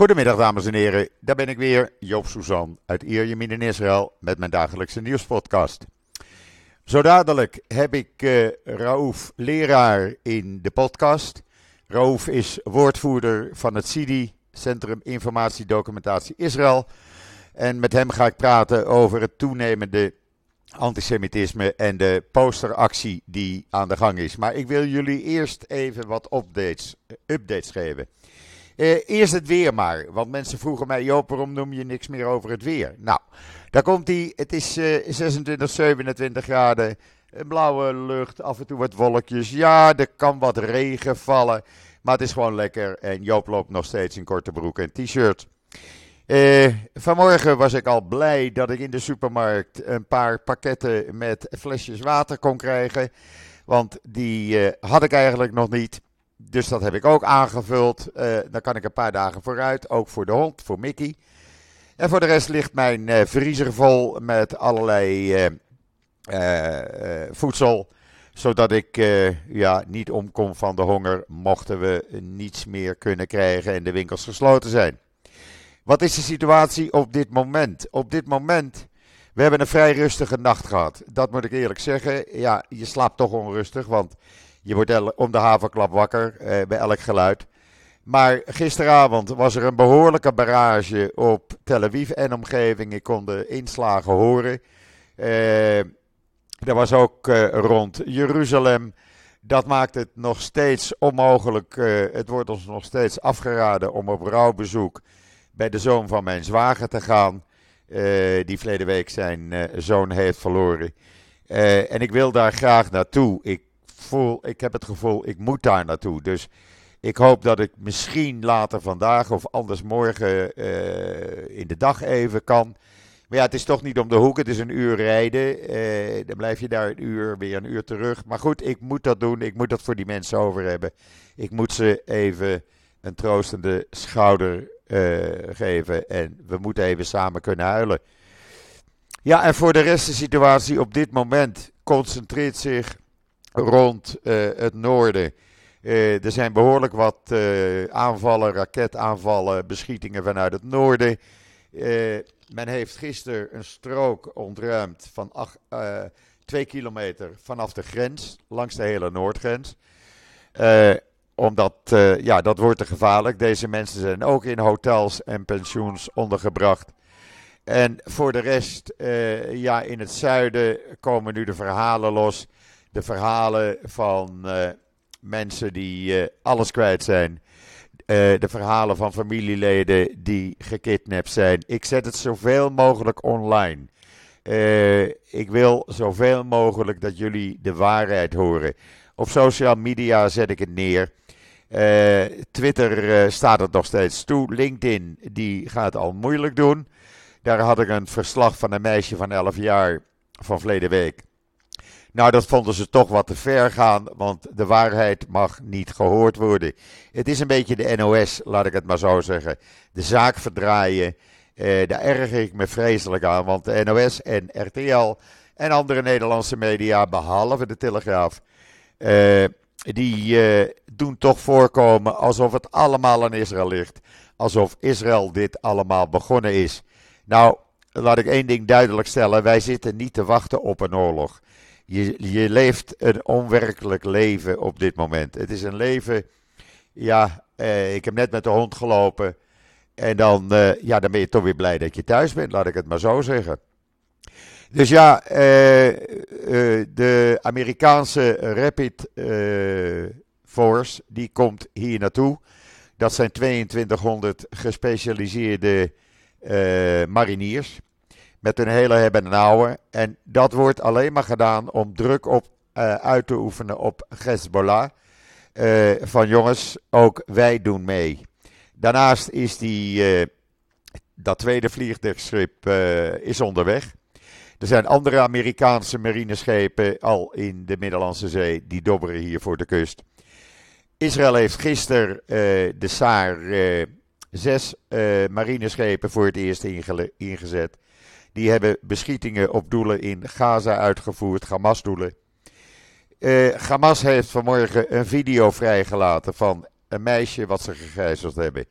Goedemiddag dames en heren, daar ben ik weer, Joop Suzan uit Ierjemien in Israël met mijn dagelijkse nieuwspodcast. Zo dadelijk heb ik uh, Raouf leraar in de podcast. Raouf is woordvoerder van het CIDI, Centrum Informatie Documentatie Israël. En met hem ga ik praten over het toenemende antisemitisme en de posteractie die aan de gang is. Maar ik wil jullie eerst even wat updates, updates geven. Uh, eerst het weer maar, want mensen vroegen mij, Joop, waarom noem je niks meer over het weer? Nou, daar komt hij. Het is uh, 26, 27 graden, een blauwe lucht, af en toe wat wolkjes. Ja, er kan wat regen vallen, maar het is gewoon lekker. En Joop loopt nog steeds in korte broek en t-shirt. Uh, vanmorgen was ik al blij dat ik in de supermarkt een paar pakketten met flesjes water kon krijgen. Want die had ik eigenlijk nog niet. Dus dat heb ik ook aangevuld. Uh, dan kan ik een paar dagen vooruit. Ook voor de hond, voor Mickey. En voor de rest ligt mijn vriezer vol met allerlei voedsel. Zodat ik ja, niet omkom van de honger. Mochten we niets meer kunnen krijgen en de winkels gesloten zijn. Wat is de situatie op dit moment? Op dit moment, we hebben een vrij rustige nacht gehad. Dat moet ik eerlijk zeggen. Ja, je slaapt toch onrustig, want je wordt om de havenklap wakker eh, bij elk geluid. Maar gisteravond was er een behoorlijke barrage op Tel Aviv en omgeving. Ik kon de inslagen horen. Eh, er was ook eh, rond Jeruzalem. Dat maakt het nog steeds onmogelijk. Uh, het wordt ons nog steeds afgeraden om op rouwbezoek bij de zoon van mijn zwager te gaan. Uh, die verleden week zijn uh, zoon heeft verloren. En ik wil daar graag naartoe. Ik, ik heb het gevoel, ik moet daar naartoe. Dus ik hoop dat ik misschien later vandaag of anders morgen in de dag even kan. Maar ja, het is toch niet om de hoek. Het is een uur rijden. dan blijf je daar een uur, weer een uur terug. Maar goed, ik moet dat doen. Ik moet dat voor die mensen over hebben. Ik moet ze even een troostende schouder uh, geven. En we moeten even samen kunnen huilen. Ja, en voor de rest de situatie op dit moment concentreert zich rond uh, het noorden. Uh, er zijn behoorlijk wat aanvallen, raketaanvallen, beschietingen vanuit het noorden. men heeft gisteren een strook ontruimd van acht, twee kilometer vanaf de grens, langs de hele noordgrens omdat, ja, dat wordt te gevaarlijk. Deze mensen zijn ook in hotels en pensioens ondergebracht. En voor de rest, ja, in het zuiden komen nu de verhalen los. De verhalen van uh, mensen die alles kwijt zijn. de verhalen van familieleden die gekidnapt zijn. Ik zet het zoveel mogelijk online. ik wil zoveel mogelijk dat jullie de waarheid horen. Op social media zet ik het neer. Twitter staat het nog steeds toe. LinkedIn die gaat al moeilijk doen. Daar had ik een verslag van een meisje van 11 jaar van verleden week. Nou, dat vonden ze toch wat te ver gaan, want de waarheid mag niet gehoord worden. Het is een beetje de NOS, laat ik het maar zo zeggen. De zaak verdraaien, eh, daar erger ik me vreselijk aan, want de NOS en RTL en andere Nederlandse media, behalve de Telegraaf, eh, die uh, doen toch voorkomen alsof het allemaal aan Israël ligt. Alsof Israël dit allemaal begonnen is. Nou, laat ik één ding duidelijk stellen. Wij zitten niet te wachten op een oorlog. Je, leeft een onwerkelijk leven op dit moment. Het is een leven. Ja, eh, ik heb net met de hond gelopen. En dan, uh, ja, dan ben je toch weer blij dat je thuis bent, laat ik het maar zo zeggen. Dus ja, uh, uh, de Amerikaanse Rapid uh, Force, die komt hier naartoe. Dat zijn 2200 gespecialiseerde mariniers. Met een hele hebben en houden. En dat wordt alleen maar gedaan om druk op, uit te oefenen op Hezbollah. van jongens, ook wij doen mee. Daarnaast is die, dat tweede vliegtuigschip is onderweg. Er zijn andere Amerikaanse marineschepen al in de Middellandse Zee, die dobberen hier voor de kust. Israël heeft gisteren de Saar zes marineschepen voor het eerst ingezet. Die hebben beschietingen op doelen in Gaza uitgevoerd, Hamas-doelen. Hamas heeft vanmorgen een video vrijgelaten van een meisje wat ze gegijzeld hebben.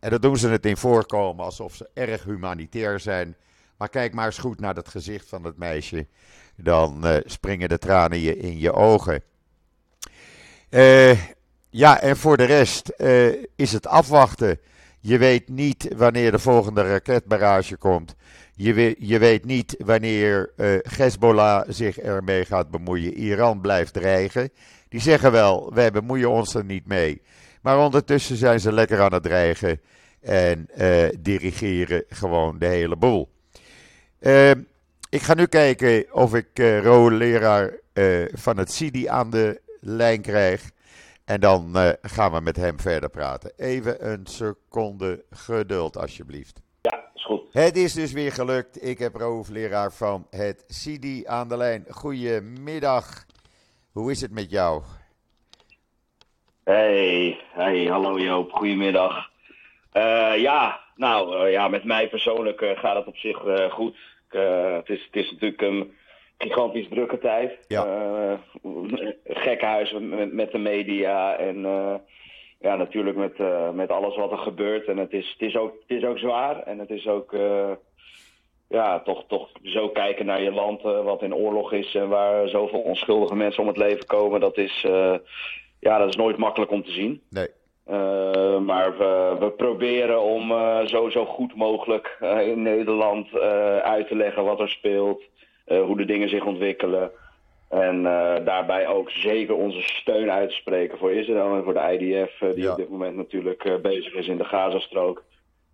En dan doen ze het in voorkomen alsof ze erg humanitair zijn. Maar kijk maar eens goed naar het gezicht van het meisje. Dan uh, springen de tranen je in je ogen. Uh, ja, en voor de rest is het afwachten. Je weet niet wanneer de volgende raketbarrage komt. Je weet, je weet niet wanneer uh, Hezbollah zich ermee gaat bemoeien. Iran blijft dreigen. Die zeggen wel, wij bemoeien ons er niet mee. Maar ondertussen zijn ze lekker aan het dreigen en uh, dirigeren gewoon de hele boel. Uh, ik ga nu kijken of ik uh, leraar van het CIDI aan de lijn krijg. En dan gaan we met hem verder praten. Even een seconde geduld, alsjeblieft. Ja, is goed. Het is dus weer gelukt. Ik heb leraar van het CIDI aan de lijn. Goedemiddag. Hoe is het met jou? Hey, hey, hallo Joop, goedemiddag. Uh, ja, nou uh, ja, met mij persoonlijk uh, gaat het op zich goed. het, is, het is natuurlijk een gigantisch drukke tijd. Ja. gekkenhuis met, met de media en ja, natuurlijk met, met alles wat er gebeurt. En het is, het is, ook, het is ook zwaar en het is ook ja, toch, toch zo kijken naar je land wat in oorlog is en waar zoveel onschuldige mensen om het leven komen. Dat is, ja, dat is nooit makkelijk om te zien. Nee. Maar we, we, proberen om zo, zo goed mogelijk in Nederland uit te leggen wat er speelt, hoe de dingen zich ontwikkelen. En daarbij ook zeker onze steun uit te spreken voor Israël en voor de IDF, die Ja. op dit moment natuurlijk bezig is in de Gazastrook.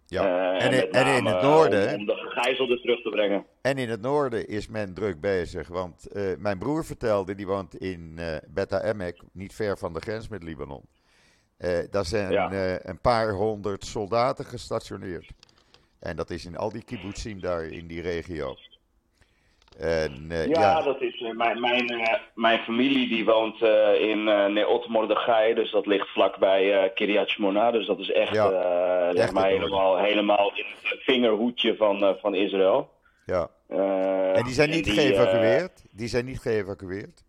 Ja. Eh, en, in- en in name het noorden, Om, om de gegijzelden terug te brengen. en in het noorden is men druk bezig. Want eh, mijn broer vertelde, die woont in eh Beta Emek, niet ver van de grens met Libanon. Eh, daar zijn Ja. eh, een paar honderd soldaten gestationeerd. En dat is in al die kibbutzim daar in die regio. En eh, Ja, ja, dat is eh, mijn, mijn, eh, mijn familie die woont in Neot Mordechai, dus dat ligt vlakbij eh Kiryat Shmona, dus dat is echt, Ja, zeg echt maar het helemaal, helemaal in het vingerhoedje van, van Israël. ja. En die zijn niet geëvacueerd? Die zijn niet geëvacueerd?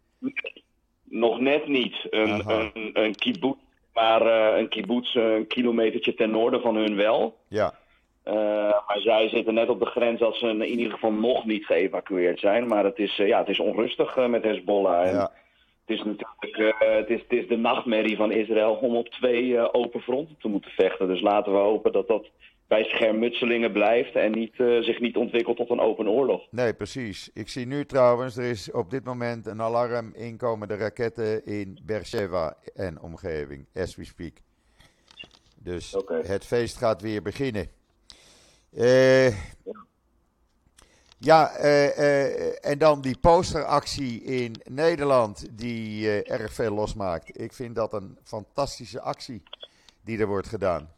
nog net niet. Een, Aha. een, een kibbutz, maar een kibbutz een kilometertje ten noorden van hun wel. Ja, Eh, maar zij zitten net op de grens dat ze in ieder geval nog niet geëvacueerd zijn. Maar het is, eh, ja, het is onrustig eh, met Hezbollah. En ja, Het is natuurlijk het is, het is de nachtmerrie van Israël om op twee open fronten te moeten vechten. Dus laten we hopen dat dat bij schermutselingen blijft en niet, zich niet ontwikkelt tot een open oorlog. nee, precies. Ik zie nu trouwens, er is op dit moment een alarm inkomende raketten in Beersheba en omgeving, as we speak. Dus het feest gaat weer beginnen. Eh, ja, eh, eh, en dan die posteractie in Nederland die erg veel losmaakt. Ik vind dat een fantastische actie die er wordt gedaan.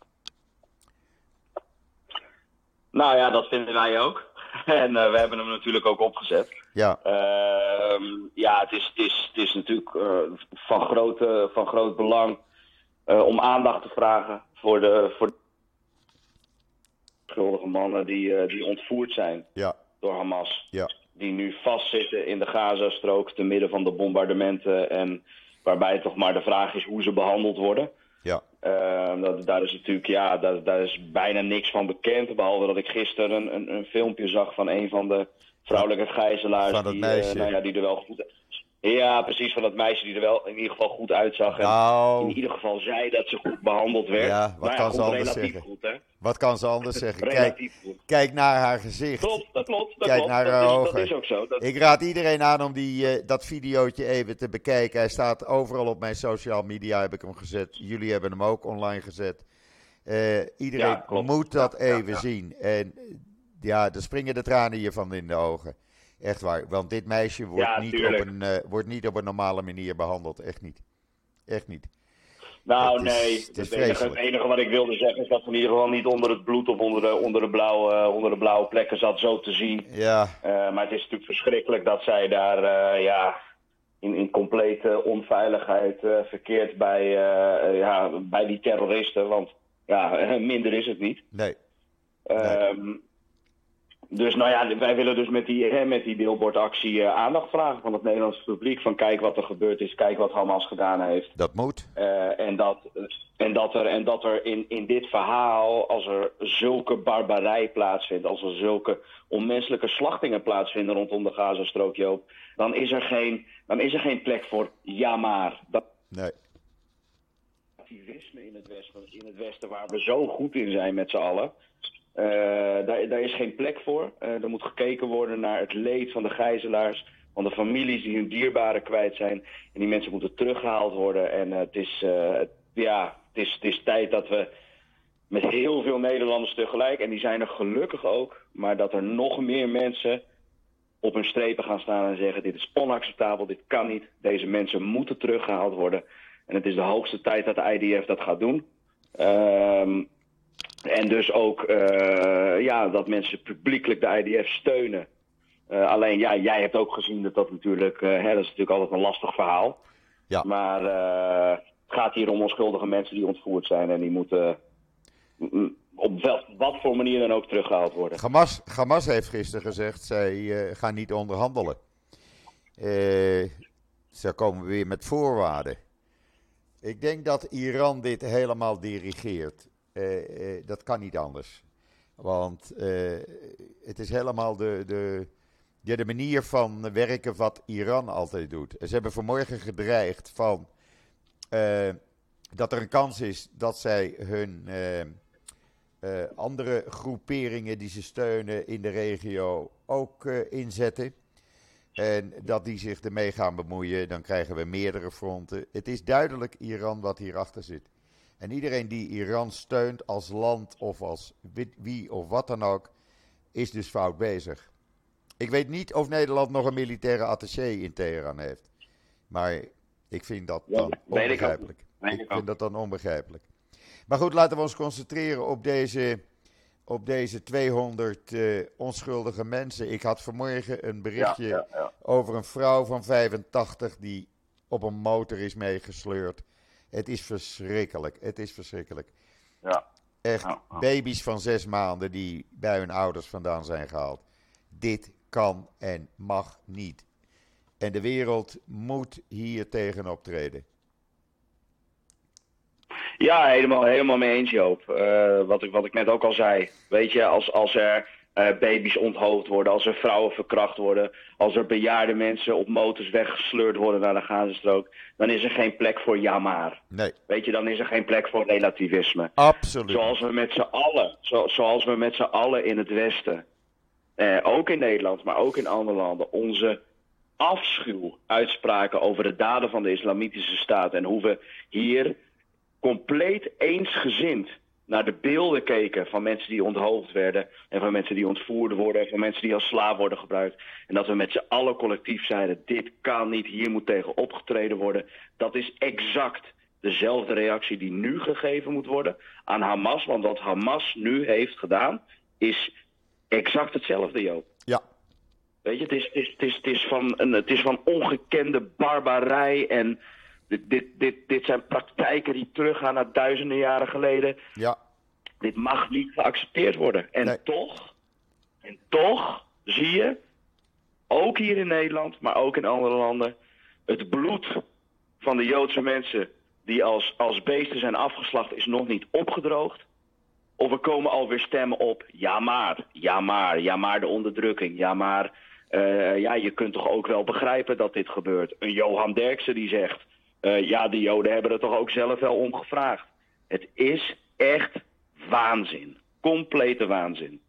Nou ja, dat vinden wij ook. En we hebben hem natuurlijk ook opgezet. Ja, Ehm, ja, het is, het is, het is natuurlijk van, groot, eh, van groot belang om aandacht te vragen voor de, voor schuldige mannen die, eh, die ontvoerd zijn ja, door Hamas. ja, Die nu vastzitten in de Gazastrook te midden van de bombardementen. En waarbij toch maar de vraag is hoe ze behandeld worden. ja, Ehm, dat, daar is natuurlijk, ja, daar, daar is bijna niks van bekend. Behalve dat ik gisteren een, een, een filmpje zag van een van de vrouwelijke gijzelaars. Van die, meisje. eh, nou ja, die er wel goed Ja, precies, van dat meisje die er wel in ieder geval goed uitzag. En Nou, in ieder geval zei dat ze goed behandeld werd. Ja, wat Nou kan ze anders zeggen? goed, hè? wat kan ze anders zeggen? Kijk, naar haar gezicht. Klopt, dat klopt. Dat Kijk klopt. naar dat, haar is, ogen. dat is ook zo. Dat, Ik raad iedereen aan om die, eh, dat videootje even te bekijken. Hij staat overal op mijn social media, heb ik hem gezet. Jullie hebben hem ook online gezet. Eh, iedereen Ja, moet dat even zien. En ja, er springen de tranen hiervan in de ogen. Echt waar. Want dit meisje wordt, Ja, niet, op een, eh, wordt niet op een normale manier behandeld. Echt niet. Echt niet. Nou, Het is- nee. het is Het, enige, het enige wat ik wilde zeggen is dat ze in ieder geval niet onder het bloed of onder de, onder de, blauwe, eh, onder de blauwe plekken zat, zo te zien. Ja, Eh, maar het is natuurlijk verschrikkelijk dat zij daar ja, in, in complete onveiligheid verkeert bij, ja, bij die terroristen. Want ja, minder is het niet. nee. Ehm, dus nou ja, wij willen dus met die, hè, met die billboardactie uh, aandacht vragen van het Nederlandse publiek. Van kijk wat er gebeurd is, kijk wat Hamas gedaan heeft. Dat moet. Uh, en, dat, en dat er, en dat er in, in dit verhaal, als er zulke barbarij plaatsvindt, als er zulke onmenselijke slachtingen plaatsvinden rondom de Gazastrook, Joop, dan is er geen, dan is er geen plek voor ja maar. Dat... Nee. Activisme in het, westen, in het Westen, waar we zo goed in zijn met z'n allen. Uh, daar, daar, is geen plek voor. Uh, er moet gekeken worden naar het leed van de gijzelaars, van de families die hun dierbaren kwijt zijn. En die mensen moeten teruggehaald worden. En uh, het, is, ja, het, is, het is tijd dat we met heel veel Nederlanders tegelijk, en die zijn er gelukkig ook, maar dat er nog meer mensen op hun strepen gaan staan en zeggen: dit is onacceptabel, dit kan niet, deze mensen moeten teruggehaald worden. En het is de hoogste tijd dat de IDF dat gaat doen. Ehm, en dus ook uh, ja, dat mensen publiekelijk de IDF steunen. Uh, alleen, ja, jij hebt ook gezien dat dat natuurlijk, uh, hè, dat is natuurlijk altijd een lastig verhaal. Ja. Maar het gaat hier om onschuldige mensen die ontvoerd zijn en die moeten op wel, wat voor manier dan ook teruggehaald worden. Hamas, Hamas heeft gisteren gezegd, zij gaan niet onderhandelen. ze komen weer met voorwaarden. Ik denk dat Iran dit helemaal dirigeert. Uh, uh, dat kan niet anders. Want uh, het is helemaal de, de, de manier van werken wat Iran altijd doet. Ze hebben vanmorgen gedreigd van, dat er een kans is dat zij hun andere groeperingen die ze steunen in de regio ook inzetten. En dat die zich ermee gaan bemoeien, dan krijgen we meerdere fronten. Het is duidelijk Iran wat hierachter zit. En iedereen die Iran steunt als land of als wie of wat dan ook, is dus fout bezig. Ik weet niet of Nederland nog een militaire attaché in Teheran heeft. Maar ik vind dat dan ja, onbegrijpelijk. Ik, ik vind dat dan onbegrijpelijk. Maar goed, laten we ons concentreren op deze, op deze 200 uh, onschuldige mensen. Ik had vanmorgen een berichtje ja, ja, over een vrouw van 85 die op een motor is meegesleurd. Het is verschrikkelijk. Het is verschrikkelijk. Ja. Echt, Ja, ja. baby's van zes maanden die bij hun ouders vandaan zijn gehaald. Dit kan en mag niet. En de wereld moet hier tegen optreden. Ja, helemaal, helemaal mee eens, Joop. Uh, wat, ik, wat ik net ook al zei. Weet je, als, als er uh, baby's onthoofd worden, als er vrouwen verkracht worden, als er bejaarde mensen op motors weggesleurd worden naar de Gazastrook, dan is er geen plek voor ja maar. Nee, Weet je, dan is er geen plek voor relativisme. absoluut. Zoals we met z'n allen, zo, zoals we met z'n allen in het Westen, eh, ook in Nederland, maar ook in andere landen, onze afschuw uitspraken over de daden van de islamitische staat en hoe we hier compleet eensgezind naar de beelden keken van mensen die onthoofd werden en van mensen die ontvoerd worden en van mensen die als slaaf worden gebruikt. En dat we met z'n allen collectief zeiden, dit kan niet, hier moet tegen opgetreden worden. Dat is exact dezelfde reactie die nu gegeven moet worden aan Hamas. Want wat Hamas nu heeft gedaan, is exact hetzelfde, Joop. Ja, Weet je, het is, het is, het is, het is, van, een, het is van ongekende barbarij en dit, dit, dit, dit zijn praktijken die teruggaan naar duizenden jaren geleden. ja, Dit mag niet geaccepteerd worden. En Nee. toch, en toch zie je, ook hier in Nederland, maar ook in andere landen, het bloed van de Joodse mensen die als, als beesten zijn afgeslacht is nog niet opgedroogd. Of er komen alweer stemmen op, ja maar, ja maar, ja maar de onderdrukking, ja maar, eh, ja je kunt toch ook wel begrijpen dat dit gebeurt. Een Johan Derksen die zegt, eh, ja de Joden hebben er toch ook zelf wel om gevraagd. Het is echt waanzin, complete waanzin.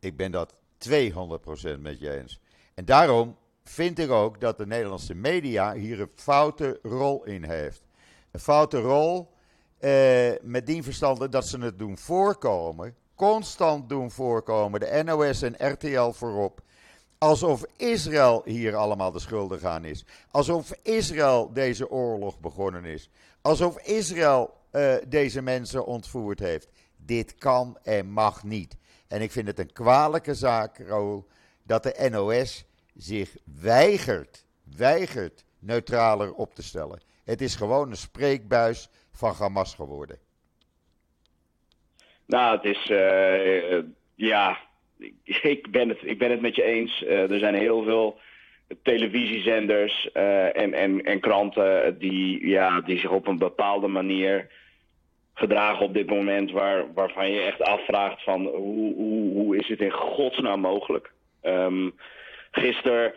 ik ben dat 200% met je eens. En daarom vind ik ook dat de Nederlandse media hier een foute rol in heeft. Een foute rol eh, met die verstande dat ze het doen voorkomen, constant doen voorkomen, de NOS en RTL voorop. Alsof Israël hier allemaal de schuldig aan is. Alsof Israël deze oorlog begonnen is. Alsof Israël eh, deze mensen ontvoerd heeft. Dit kan en mag niet. En ik vind het een kwalijke zaak, Raoul, dat de NOS zich weigert, weigert neutraler op te stellen. Het is gewoon een spreekbuis van Hamas geworden. Nou, het is, eh, eh, ja, ik, ben het, ik ben het met je eens. er zijn heel veel televisiezenders en, en, en kranten die, ja, die zich op een bepaalde manier gedragen op dit moment waar, waarvan je echt afvraagt van hoe, hoe, hoe is het in godsnaam mogelijk? Um, gisteren,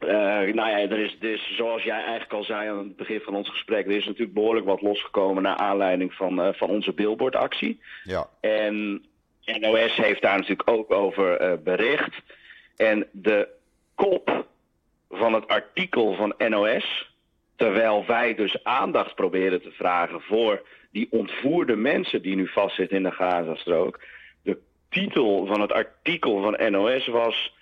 uh, nou ja, er is, er is, zoals jij eigenlijk al zei aan het begin van ons gesprek, er is natuurlijk behoorlijk wat losgekomen naar aanleiding van, uh, van onze billboardactie. Ja. En NOS heeft daar natuurlijk ook over uh, bericht. En de kop van het artikel van NOS Terwijl wij dus aandacht proberen te vragen voor die ontvoerde mensen die nu vastzitten in de Gazastrook. De titel van het artikel van NOS was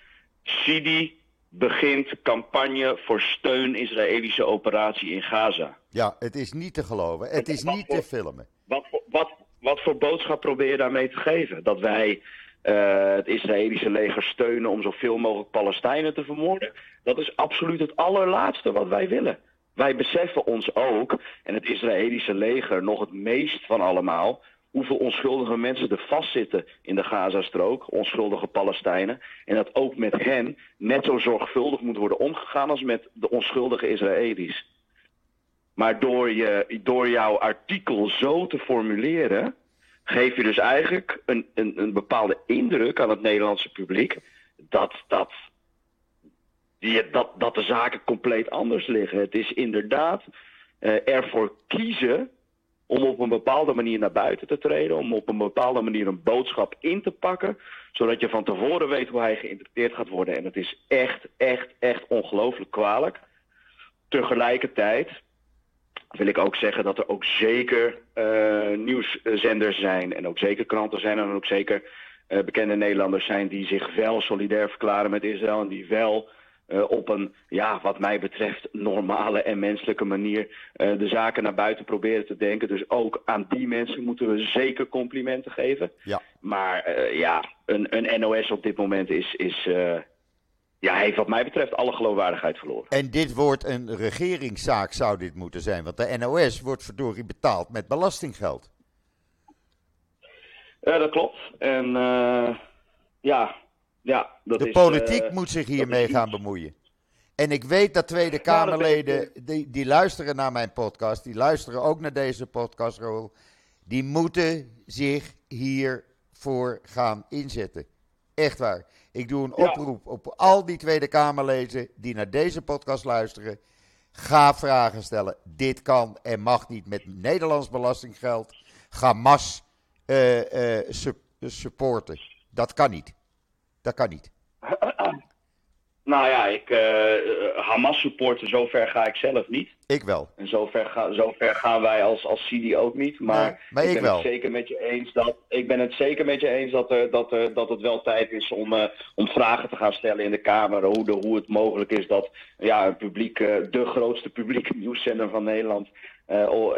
Sidi begint campagne voor steun Israëlische operatie in Gaza. Ja, het is niet te geloven. Het is niet te filmen. Wat, wat, wat voor boodschap probeer je daarmee te geven? Dat wij uh, het Israëlische leger steunen om zoveel mogelijk Palestijnen te vermoorden? Dat is absoluut het allerlaatste wat wij willen. Wij beseffen ons ook, en het Israëlische leger nog het meest van allemaal, hoeveel onschuldige mensen er vastzitten in de Gazastrook, onschuldige Palestijnen, en dat ook met hen net zo zorgvuldig moet worden omgegaan als met de onschuldige Israëli's. Maar door, je, door jouw artikel zo te formuleren, geef je dus eigenlijk een, een, een bepaalde indruk aan het Nederlandse publiek dat, dat dat, dat de zaken compleet anders liggen. Het is inderdaad uh, ervoor kiezen om op een bepaalde manier naar buiten te treden, om op een bepaalde manier een boodschap in te pakken, zodat je van tevoren weet hoe hij geïnterpreteerd gaat worden. En het is echt, echt, echt ongelooflijk kwalijk. Tegelijkertijd wil ik ook zeggen dat er ook zeker uh, nieuwszenders zijn en ook zeker kranten zijn en ook zeker uh, bekende Nederlanders zijn die zich wel solidair verklaren met Israël en die wel uh, op een, ja, wat mij betreft, normale en menselijke manier uh, de zaken naar buiten proberen te denken. Dus ook aan die mensen moeten we zeker complimenten geven. Ja. Maar uh, ja, een, een NOS op dit moment is, is ja, heeft wat mij betreft alle geloofwaardigheid verloren. En dit wordt een regeringszaak, zou dit moeten zijn. Want de NOS wordt verdorie betaald met belastinggeld. Ja, dat klopt. En ja, ja, dat de is, politiek uh, moet zich hiermee gaan bemoeien. En ik weet dat Tweede Kamerleden, die, die luisteren naar mijn podcast, die luisteren ook naar deze podcast, Roel. Die moeten zich hiervoor gaan inzetten. Echt waar. Ik doe een oproep op al die Tweede Kamerleden die naar deze podcast luisteren. Ga vragen stellen. Dit kan en mag niet met Nederlands belastinggeld. Hamas uh, uh, supporten. Dat kan niet. Dat kan niet. Nou ja, ik, uh, Hamas supporten, zover ga ik zelf niet. Ik wel. En zover, ga, zover gaan wij als, als CD ook niet. Maar, nee, maar ik, ik, ben wel. Het zeker met je eens dat, ik ben het zeker met je eens dat, er, dat, er, dat het wel tijd is om, uh, om vragen te gaan stellen in de Kamer. Hoe, de, hoe het mogelijk is dat ja, een publiek, uh, de grootste publieke nieuwszender van Nederland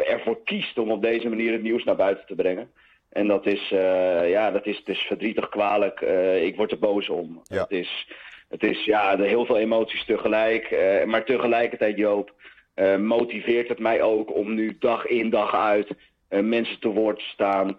ervoor kiest om op deze manier het nieuws naar buiten te brengen. En dat is, uh, ja, dat is, het is verdrietig kwalijk. Uh, ik word er boos om. Ja. Het is, het is ja, heel veel emoties tegelijk. Uh, maar tegelijkertijd, Joop, motiveert het mij ook om nu dag in dag uit mensen te woord te staan.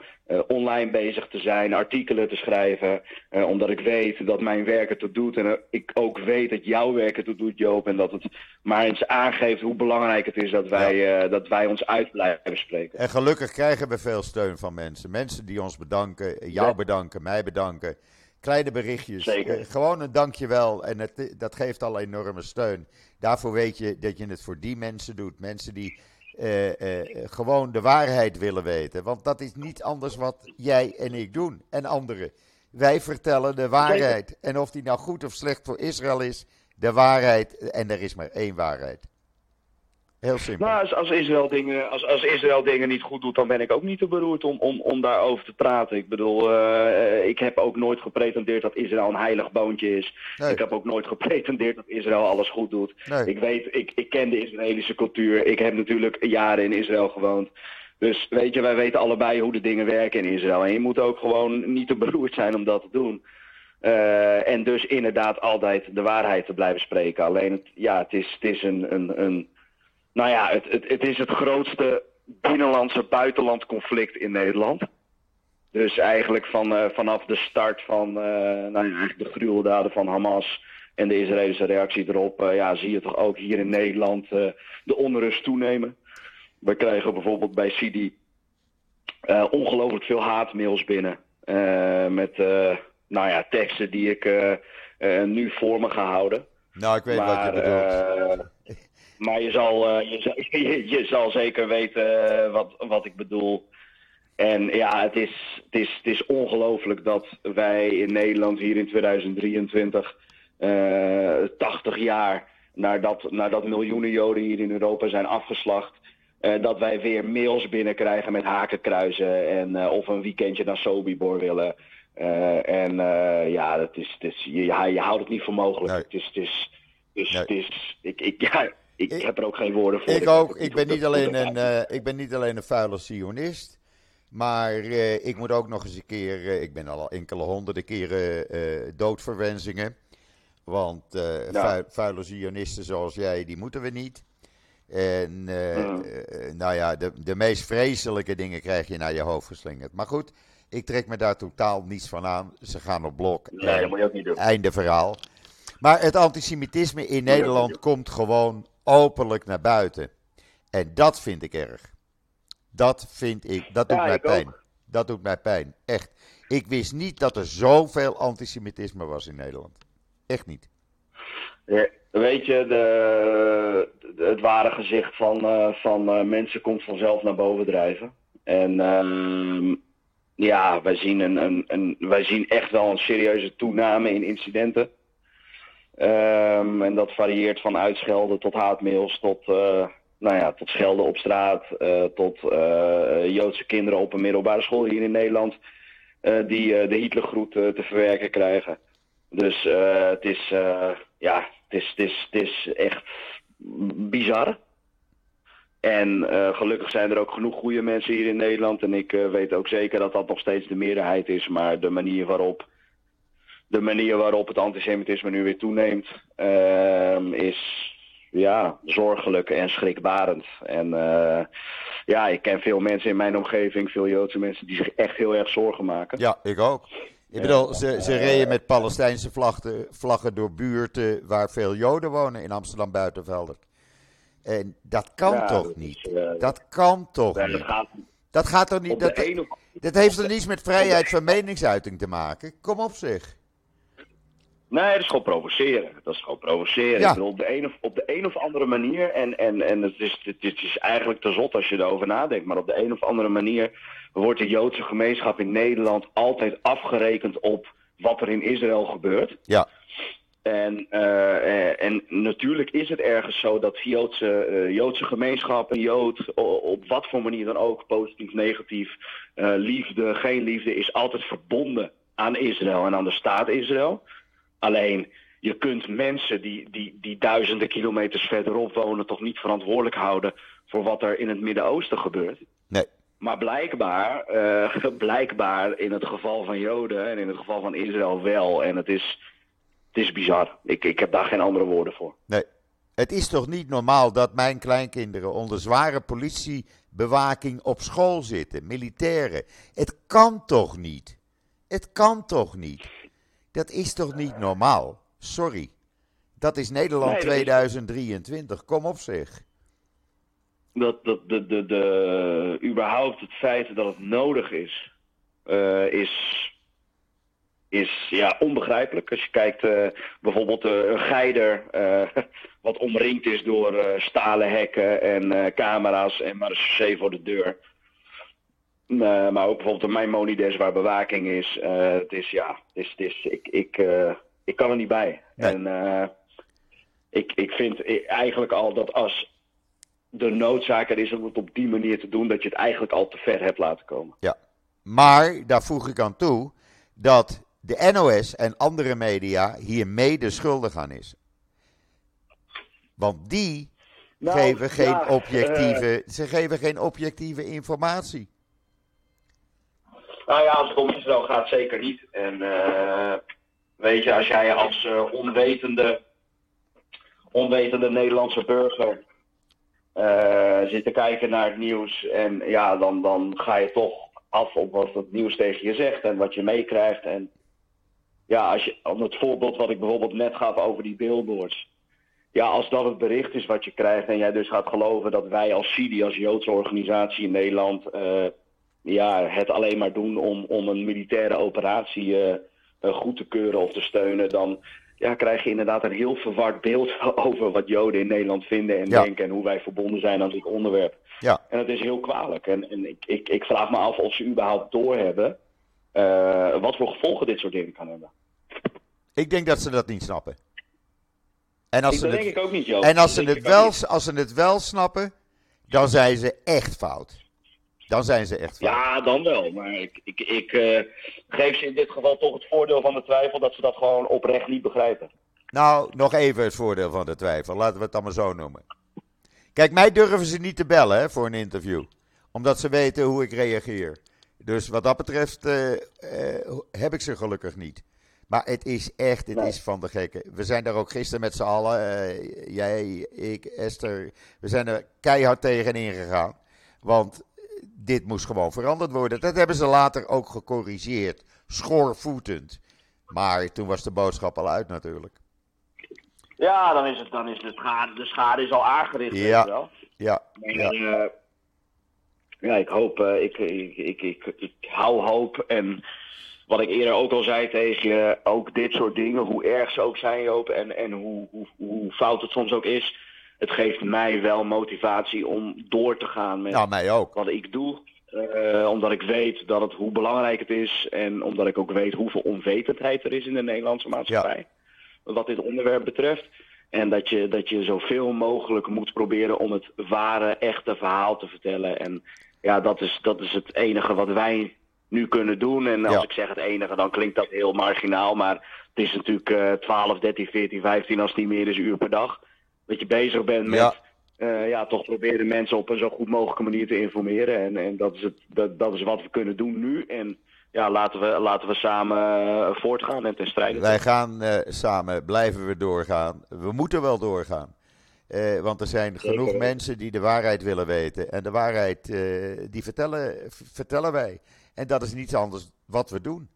online bezig te zijn, artikelen te schrijven. omdat ik weet dat mijn werk het doet. En ik ook weet dat jouw werk het doet, Joop. En dat het maar eens aangeeft hoe belangrijk het is dat wij, ja. dat wij ons uit blijven spreken. En gelukkig krijgen we veel steun van mensen. Mensen die ons bedanken, jou ja. bedanken, mij bedanken. Kleine berichtjes. Zeker. Uh, gewoon een dankjewel. En het, dat geeft al enorme steun. Daarvoor weet je dat je het voor die mensen doet. Mensen die uh, uh, gewoon de waarheid willen weten. Want dat is niet anders wat jij en ik doen. En anderen. Wij vertellen de waarheid. En of die nou goed of slecht voor Israël is, de waarheid. En er is maar één waarheid. Heel simpel. Nou, als, als, Israël dingen, als, als Israël dingen niet goed doet, dan ben ik ook niet te beroerd om, om, om daarover te praten. Ik bedoel, uh, ik heb ook nooit gepretendeerd dat Israël een heilig boontje is. Nee. Ik heb ook nooit gepretendeerd dat Israël alles goed doet. Nee. Ik weet, ik, ik ken de Israëlische cultuur. Ik heb natuurlijk jaren in Israël gewoond. Dus weet je, wij weten allebei hoe de dingen werken in Israël. En je moet ook gewoon niet te beroerd zijn om dat te doen. Uh, en dus inderdaad altijd de waarheid te blijven spreken. Alleen, het, ja, het is, het is een... een, een nou ja, het, het, het is het grootste binnenlandse buitenland conflict in Nederland. Dus eigenlijk van, vanaf de start van nou ja, de gruweldaden van Hamas en de Israëlische reactie erop, ja, zie je toch ook hier in Nederland de onrust toenemen. We krijgen bijvoorbeeld bij Sidi ongelooflijk veel haatmails binnen. met nou ja, teksten die ik nu voor me ga houden. Nou, ik weet wat je bedoelt. Maar je zal, uh, je, je, je, zal zeker weten uh, wat, wat ik bedoel. En ja, het is, het is, het is ongelooflijk dat wij in Nederland hier in 2023, uh, 80 jaar nadat, nadat miljoenen Joden hier in Europa zijn afgeslacht, uh, dat wij weer mails binnenkrijgen met hakenkruizen en uh, of een weekendje naar Sobibor willen. En ja, dat is, is, je, je houdt het niet voor mogelijk. Nee. Het is, het is, dus nee. het is, ik, ik, ja, ik, ik, heb er ook geen woorden voor. Ik ook. Ik ben, niet alleen een, uh, ik ben niet alleen een vuile sionist. Maar uh, ik moet ook nog eens een keer. Uh, ik ben al enkele honderden keren doodverwensingen. Want ja. vuile zionisten zoals jij, die moeten we niet. En nou ja, de, de meest vreselijke dingen krijg je naar je hoofd geslingerd. Maar goed, ik trek me daar totaal niets van aan. Ze gaan op blok. Nee, dat moet je ook niet doen. Einde verhaal. Maar het antisemitisme in Nederland komt gewoon openlijk naar buiten. En dat vind ik erg. Dat vind ik, dat doet ja, mij pijn. Ook. Dat doet mij pijn, echt. Ik wist niet dat er zoveel antisemitisme was in Nederland. Echt niet. Ja, weet je, de, de, het ware gezicht van, uh, van uh, mensen komt vanzelf naar boven drijven. En uh, ja, wij zien, een, een, een, wij zien echt wel een serieuze toename in incidenten. Um, en dat varieert van uitschelden tot haatmails, tot, uh, nou ja, tot schelden op straat, uh, tot uh, Joodse kinderen op een middelbare school hier in Nederland die de Hitlergroet te verwerken krijgen. Dus het is, ja, het is, het, is, het is echt bizar. En gelukkig zijn er ook genoeg goede mensen hier in Nederland. En ik weet ook zeker dat dat nog steeds de meerderheid is. Maar de manier waarop de manier waarop het antisemitisme nu weer toeneemt, uh, is ja, zorgelijk en schrikbarend. En uh, ja, ik ken veel mensen in mijn omgeving, veel Joodse mensen, die zich echt heel erg zorgen maken. Ja, ik ook. Ik bedoel, ze, ze reden met Palestijnse vlaggen, vlaggen door buurten waar veel Joden wonen in Amsterdam Buitenvelder. En dat kan ja, toch dat niet? Is, uh, dat kan toch ja, niet? Dat gaat, dat gaat toch niet? Dat, of... dat heeft er niets met vrijheid van meningsuiting te maken? Kom op zich. Nee, dat is gewoon provoceren. Dat is gewoon provoceren. Ja. Ik bedoel, op, de een of, op de een of andere manier, en, en, en het, is, het, het is eigenlijk te zot als je erover nadenkt, maar op de een of andere manier wordt de Joodse gemeenschap in Nederland altijd afgerekend op wat er in Israël gebeurt. Ja. En, uh, en natuurlijk is het ergens zo dat Joodse, uh, Joodse gemeenschap, een Jood, op wat voor manier dan ook, positief, negatief, uh, liefde, geen liefde, is altijd verbonden aan Israël en aan de staat Israël. Alleen, je kunt mensen die, die, die duizenden kilometers verderop wonen toch niet verantwoordelijk houden voor wat er in het Midden-Oosten gebeurt. Nee. Maar blijkbaar, uh, blijkbaar in het geval van Joden en in het geval van Israël wel. En het is, het is bizar. Ik, ik heb daar geen andere woorden voor. Nee. Het is toch niet normaal dat mijn kleinkinderen onder zware politiebewaking op school zitten, militairen. Het kan toch niet? Het kan toch niet? Dat is toch niet normaal? Sorry. Dat is Nederland nee, dat 2023. Is... Kom op zich. Dat, dat de, de, de, überhaupt het feit dat het nodig is, uh, is, is ja, onbegrijpelijk. Als je kijkt uh, bijvoorbeeld uh, een geider, wat omringd is door stalen hekken en camera's en maar een voor de deur. Uh, maar ook bijvoorbeeld een Maimonides waar bewaking is. Uh, het is ja, het is, het is, ik, ik, uh, ik kan er niet bij. Nee. En ik, ik vind eigenlijk al dat als de noodzaak er is om het op die manier te doen, dat je het eigenlijk al te ver hebt laten komen. Ja, maar daar voeg ik aan toe dat de NOS en andere media hier mede schuldig aan is. Want die nou, geven geen ja, objectieve, ze geven geen objectieve informatie. Nou ja, als het om Israël gaat, zeker niet. En uh, weet je, als jij als uh, onwetende, onwetende Nederlandse burger uh, zit te kijken naar het nieuws en ja, dan, dan ga je toch af op wat het nieuws tegen je zegt en wat je meekrijgt. En ja, als je, om het voorbeeld wat ik bijvoorbeeld net gaf over die billboards. Ja, als dat het bericht is wat je krijgt en jij dus gaat geloven dat wij als CIDI, als Joodse organisatie in Nederland, ja, het alleen maar doen om, om een militaire operatie uh, goed te keuren of te steunen, dan ja, krijg je inderdaad een heel verward beeld over wat Joden in Nederland vinden en denken en hoe wij verbonden zijn aan dit onderwerp. Ja. En dat is heel kwalijk. En, en ik, ik, ik vraag me af of ze überhaupt doorhebben uh, wat voor gevolgen dit soort dingen kan hebben. Ik denk dat ze dat niet snappen. En als ik, ze het, denk ik ook niet, Joop. En als ze, het wel, als ze het wel snappen, dan zijn ze echt fout. Dan zijn ze echt fout. Ja, dan wel. Maar ik, ik, ik uh, geef ze in dit geval toch het voordeel van de twijfel dat ze dat gewoon oprecht niet begrijpen. Nou, nog even het voordeel van de twijfel. Laten we het dan maar zo noemen. Kijk, mij durven ze niet te bellen hè, voor een interview. Omdat ze weten hoe ik reageer. Dus wat dat betreft uh, uh, heb ik ze gelukkig niet. Maar het is echt, het Nee. is van de gekken. We zijn daar ook gisteren met z'n allen, uh, jij, ik, Esther, we zijn er keihard tegenin gegaan. Want dit moest gewoon veranderd worden. Dat hebben ze later ook gecorrigeerd, schoorvoetend. Maar toen was de boodschap al uit natuurlijk. Ja, dan is, het, dan is de, schade, de schade is al aangericht. Ja. wel. Ja, ja. eh, ja, ik hoop, eh, ik, ik, ik, ik, ik hou hoop. En wat ik eerder ook al zei tegen je, ook dit soort dingen, hoe erg ze ook zijn, Joop, en, en hoe, hoe, hoe fout het soms ook is. Het geeft mij wel motivatie om door te gaan met Nou, mij ook. wat ik doe. Eh, omdat ik weet dat het, hoe belangrijk het is. En omdat ik ook weet hoeveel onwetendheid er is in de Nederlandse maatschappij. Wat dit onderwerp betreft. En dat je, dat je zoveel mogelijk moet proberen om het ware, echte verhaal te vertellen. En ja, dat is, dat is het enige wat wij nu kunnen doen. En als Ja. ik zeg het enige, dan klinkt dat heel marginaal. Maar het is natuurlijk eh 12, 13, 14, 15, als het niet meer is, uur per dag. Dat je bezig bent met Ja. eh, ja, toch proberen mensen op een zo goed mogelijke manier te informeren. En, en dat, is het, dat, dat is wat we kunnen doen nu. En ja, laten we, laten we samen eh, voortgaan en ten strijde. Wij gaan eh, samen, blijven we doorgaan. We moeten wel doorgaan. Want er zijn genoeg mensen die de waarheid willen weten. En de waarheid, die vertellen, vertellen wij. En dat is niets anders wat we doen.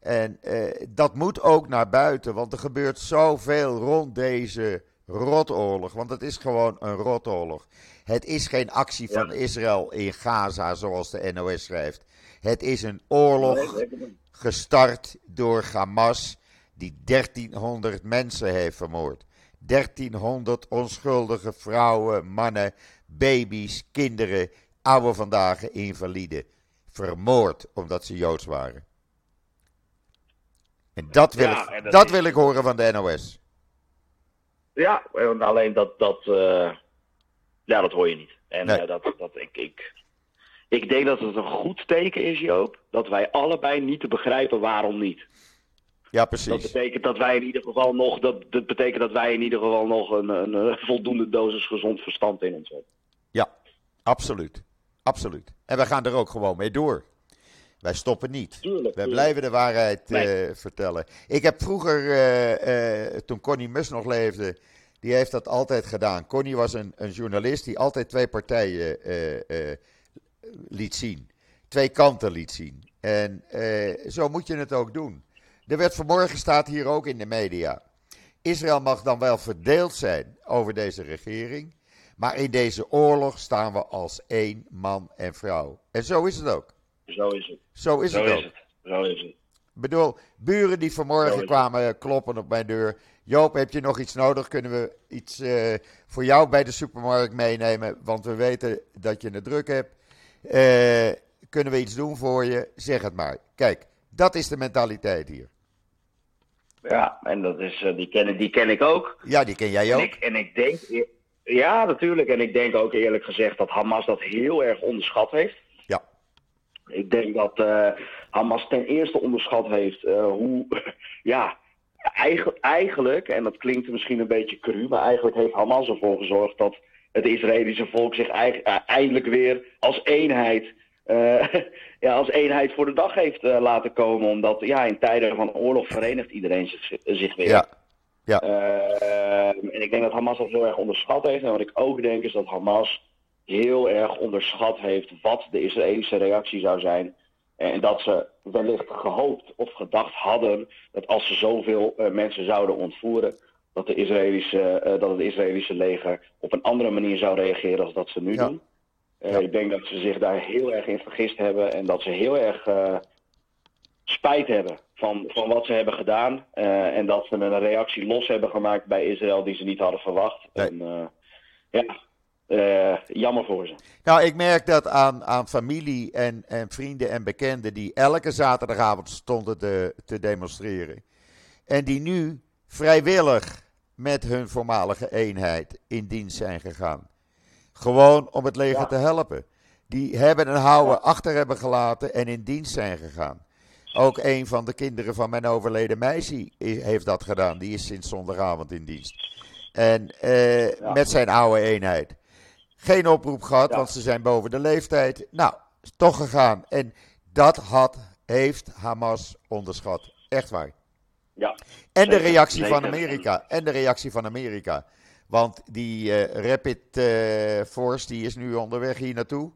En dat moet ook naar buiten, want er gebeurt zoveel rond deze rotoorlog. Want het is gewoon een rotoorlog. Het is geen actie van. Israël in Gaza, zoals de NOS schrijft. Het is een oorlog gestart door Hamas, die 1300 mensen heeft vermoord. 1300 onschuldige vrouwen, mannen, baby's, kinderen, oude vandaag invaliden. Vermoord omdat ze joods waren. En dat wil, Ja, ik, en dat dat is- wil ik horen van de NOS. Ja, en alleen dat, dat, eh, ja, dat hoor je niet. En Nee. eh, dat, dat ik, ik, ik denk dat het een goed teken is, Joop, dat wij allebei niet te begrijpen waarom niet. Ja, Dat precies. betekent dat wij in ieder geval nog, dat, dat betekent dat wij in ieder geval nog een, een, voldoende dosis gezond verstand in ons hebben. Ja, absoluut. Absoluut. En wij gaan er ook gewoon mee door. Wij stoppen niet. Tuurlijk. Wij tuurlijk. blijven de waarheid Nee. eh, vertellen. Ik heb vroeger, eh, eh, toen Connie Mus nog leefde, die heeft dat altijd gedaan. Connie was een, een journalist die altijd twee partijen liet zien. Twee kanten liet zien. En zo moet je het ook doen. Er werd vanmorgen, staat hier ook in de media. Israël mag dan wel verdeeld zijn over deze regering. Maar in deze oorlog staan we als één man en vrouw. En zo is het ook. Zo is het. Zo is Zo het ook. is het. Zo is het. Ik bedoel, buren die vanmorgen kwamen kloppen op mijn deur. Joop, heb je nog iets nodig? Kunnen we iets eh, voor jou bij de supermarkt meenemen? Want we weten dat je het druk hebt. Eh, kunnen we iets doen voor je? Zeg het maar. Kijk, dat is de mentaliteit hier. Ja, en dat is, eh, die, ken, die ken ik ook. Ja, die ken jij En ook. ik, en ik denk, ja, natuurlijk. En ik denk ook eerlijk gezegd dat Hamas dat heel erg onderschat heeft. Ik denk dat eh, Hamas ten eerste onderschat heeft eh, hoe, ja, eigenlijk, eigenlijk, en dat klinkt misschien een beetje cru, maar eigenlijk heeft Hamas ervoor gezorgd dat het Israëlische volk zich eh, eindelijk weer als eenheid, ja, als eenheid voor de dag heeft laten komen. Omdat ja, in tijden van oorlog verenigt iedereen zich, zich weer. Ja. Ja. En ik denk dat Hamas dat heel erg onderschat heeft. En wat ik ook denk is dat Hamas heel erg onderschat heeft wat de Israëlische reactie zou zijn En dat ze wellicht gehoopt of gedacht hadden dat als ze zoveel uh, mensen zouden ontvoeren, dat, de Israëlische, uh, dat het Israëlische leger op een andere manier zou reageren als dat ze nu Ja. doen. Uh, Ja. Ik denk dat ze zich daar heel erg in vergist hebben en dat ze heel erg spijt hebben van, van wat ze hebben gedaan. En dat ze een reactie los hebben gemaakt bij Israël die ze niet hadden verwacht. Nee. En, ja, uh, jammer voor ze. Nou, ik merk dat aan, aan familie en, en vrienden en bekenden die elke zaterdagavond stonden te, te demonstreren. En die nu vrijwillig met hun voormalige eenheid in dienst zijn gegaan. Gewoon om het leger Ja. te helpen. Die hebben een houden Ja. achter hebben gelaten en in dienst zijn gegaan. Ook een van de kinderen van mijn overleden meisje heeft dat gedaan. Die is sinds zondagavond in dienst. En eh, Ja. met zijn oude eenheid. Geen oproep gehad, Ja. want ze zijn boven de leeftijd. Nou, is toch gegaan. En dat had, heeft Hamas onderschat. Echt waar. Ja. En de Zeker, reactie van. Amerika. En de reactie van Amerika. Want die eh, Rapid eh, Force die is nu onderweg hier naartoe.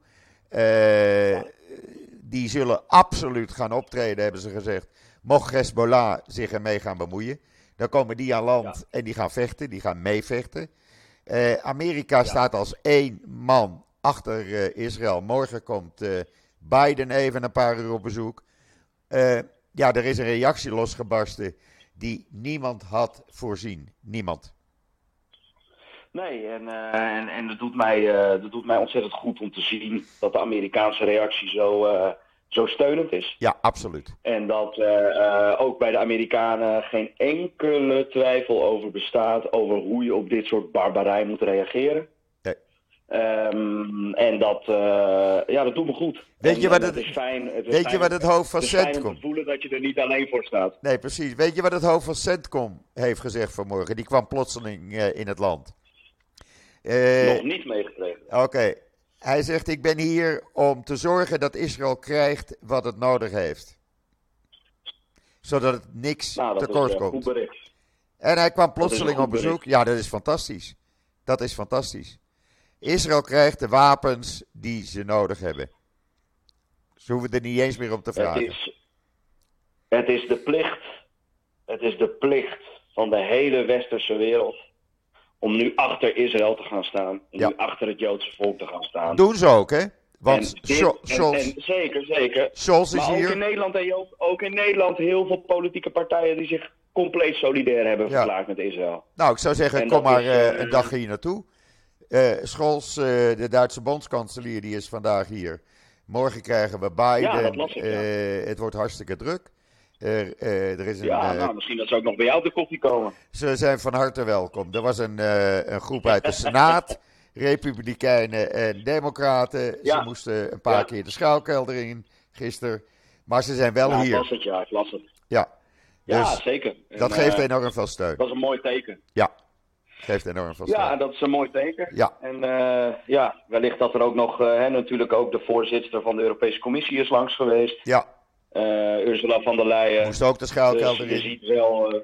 Eh, Die zullen absoluut gaan optreden, hebben ze gezegd. Mocht Hezbollah zich ermee gaan bemoeien. Dan komen die aan land en die gaan vechten. Die gaan meevechten. Eh, Amerika staat als één man achter eh, Israël. Morgen komt eh, Biden even een paar uur op bezoek. Ja, er is een reactie losgebarsten die niemand had voorzien. Niemand. Nee, en, en, en dat, doet mij, dat doet mij ontzettend goed om te zien dat de Amerikaanse reactie zo, zo steunend is. Ja, absoluut. En dat uh, ook bij de Amerikanen geen enkele twijfel over bestaat over hoe je op dit soort barbarij moet reageren. Nee. Um, en dat, uh, ja, dat doet me goed. Weet en, je wat het, is fijn, het weet fijn, je wat het hoofd van Centcom... voelen dat je er niet alleen voor staat. Nee, precies. Weet je wat het hoofd van Centcom heeft gezegd vanmorgen? Die kwam plotseling in het land. Nog niet meegekregen. Oké. Okay. Hij zegt: Ik ben hier om te zorgen dat Israël krijgt wat het nodig heeft. Zodat het niks nou, tekort is, uh, komt. Goed. En hij kwam plotseling op bezoek. Bericht. Ja, dat is fantastisch. Dat is fantastisch. Israël krijgt de wapens die ze nodig hebben. Ze hoeven er niet eens meer om te vragen. Het is, het is de plicht. Het is de plicht van de hele westerse wereld om nu achter Israël te gaan staan. Om Ja. nu achter het Joodse volk te gaan staan. Doen ze ook, hè? Want dit- en- Scholz, en zeker, zeker. Scholz is Maar ook in hier. Nederland, en ook in Nederland heel veel politieke partijen die zich compleet solidair hebben Ja. verklaard met Israël. Nou, ik zou zeggen, En kom maar is, eh, eh, een dag hier naartoe. Eh Scholz, de Duitse bondskanselier, die is vandaag hier. Morgen krijgen we Biden. Ja, ik, het wordt hartstikke druk. Er, eh, er is een, Ja, eh, nou, misschien dat ze ook nog bij jou op de koffie komen. Ze zijn van harte welkom. Er was een, eh, een groep uit de Senaat, Republikeinen en Democraten. Ze Ja. moesten een paar Ja. keer de schuilkelder in gisteren. Maar ze zijn wel ja, hier. het, ja, ik las het. Ja, Ja, Dus zeker. En, dat geeft enorm veel steun. Dat is een mooi teken. Ja, geeft enorm veel Ja, steun. dat is een mooi teken. Ja, En ja, wellicht dat er ook nog, hè, natuurlijk ook de voorzitter van de Europese Commissie is langs geweest. ja. Eh, Ursula van der Leyen. moest ook de Dus schuilkelder je in. ziet wel. eh,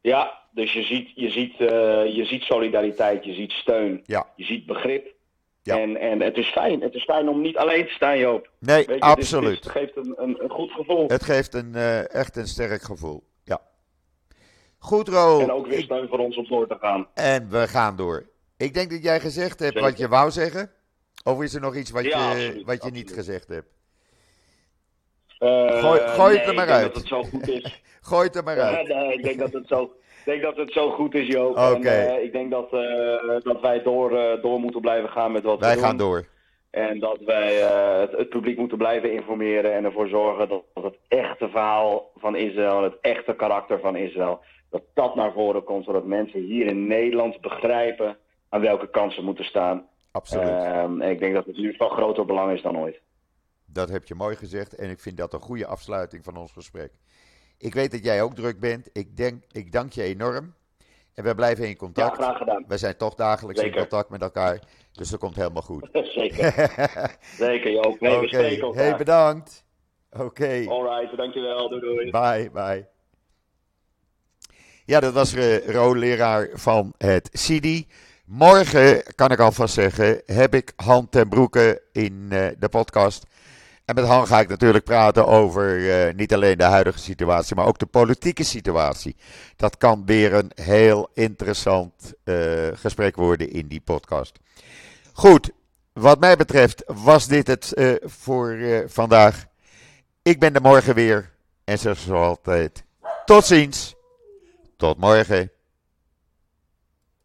ja, dus je ziet, je, ziet, eh, je ziet solidariteit, je ziet steun, Ja, je ziet begrip. Ja. En, en het is fijn. Het is fijn om niet alleen te staan, Joop. nee, Weet je, absoluut. Het, geeft een, een, een goed gevoel. Het geeft een, echt een sterk gevoel. Ja. Goed, Ro. en ook weer steun voor ons om door te gaan. En we gaan door. Ik denk dat jij gezegd hebt Zeker. wat je wou zeggen. Of is er nog iets wat, Ja, je, absoluut, wat je niet gezegd hebt? Eh, Gooi- het er maar ik denk uit. Dat het zo goed is. Gooi het er maar uit. nee, ik denk dat het zo, ik denk dat het zo goed is, Joop. Oké. En, eh, ik denk dat, eh, dat wij door, door moeten blijven gaan met wat Wij we gaan doen. door. En dat wij het, het publiek moeten blijven informeren en ervoor zorgen dat, dat het echte verhaal van Israël, het echte karakter van Israël, dat dat naar voren komt, zodat mensen hier in Nederland begrijpen aan welke kant ze moeten staan. Absoluut. Ehm, en ik denk dat het nu van groter belang is dan ooit. Dat heb je mooi gezegd. En ik vind dat een goede afsluiting van ons gesprek. Ik weet dat jij ook druk bent. Ik, denk, ik dank je enorm. En we blijven in Ja, contact. graag gedaan. we zijn toch dagelijks in contact met elkaar. Dus dat komt helemaal goed. Zeker. Zeker, Joop. Nee, we Oké, spreken elkaar. hey, bedankt. Oké. Alright, dankjewel. Doei doei. Bye, bye. Ja, dat was uh, Ro, leraar van het CIDI. Morgen, kan ik alvast zeggen, heb ik hand ten broeke in uh, de podcast. En met Han ga ik natuurlijk praten over eh, niet alleen de huidige situatie, maar ook de politieke situatie. Dat kan weer een heel interessant uh, gesprek worden in die podcast. Goed, wat mij betreft was dit het uh, voor vandaag. Ik ben er morgen weer en zoals altijd, tot ziens. Tot morgen.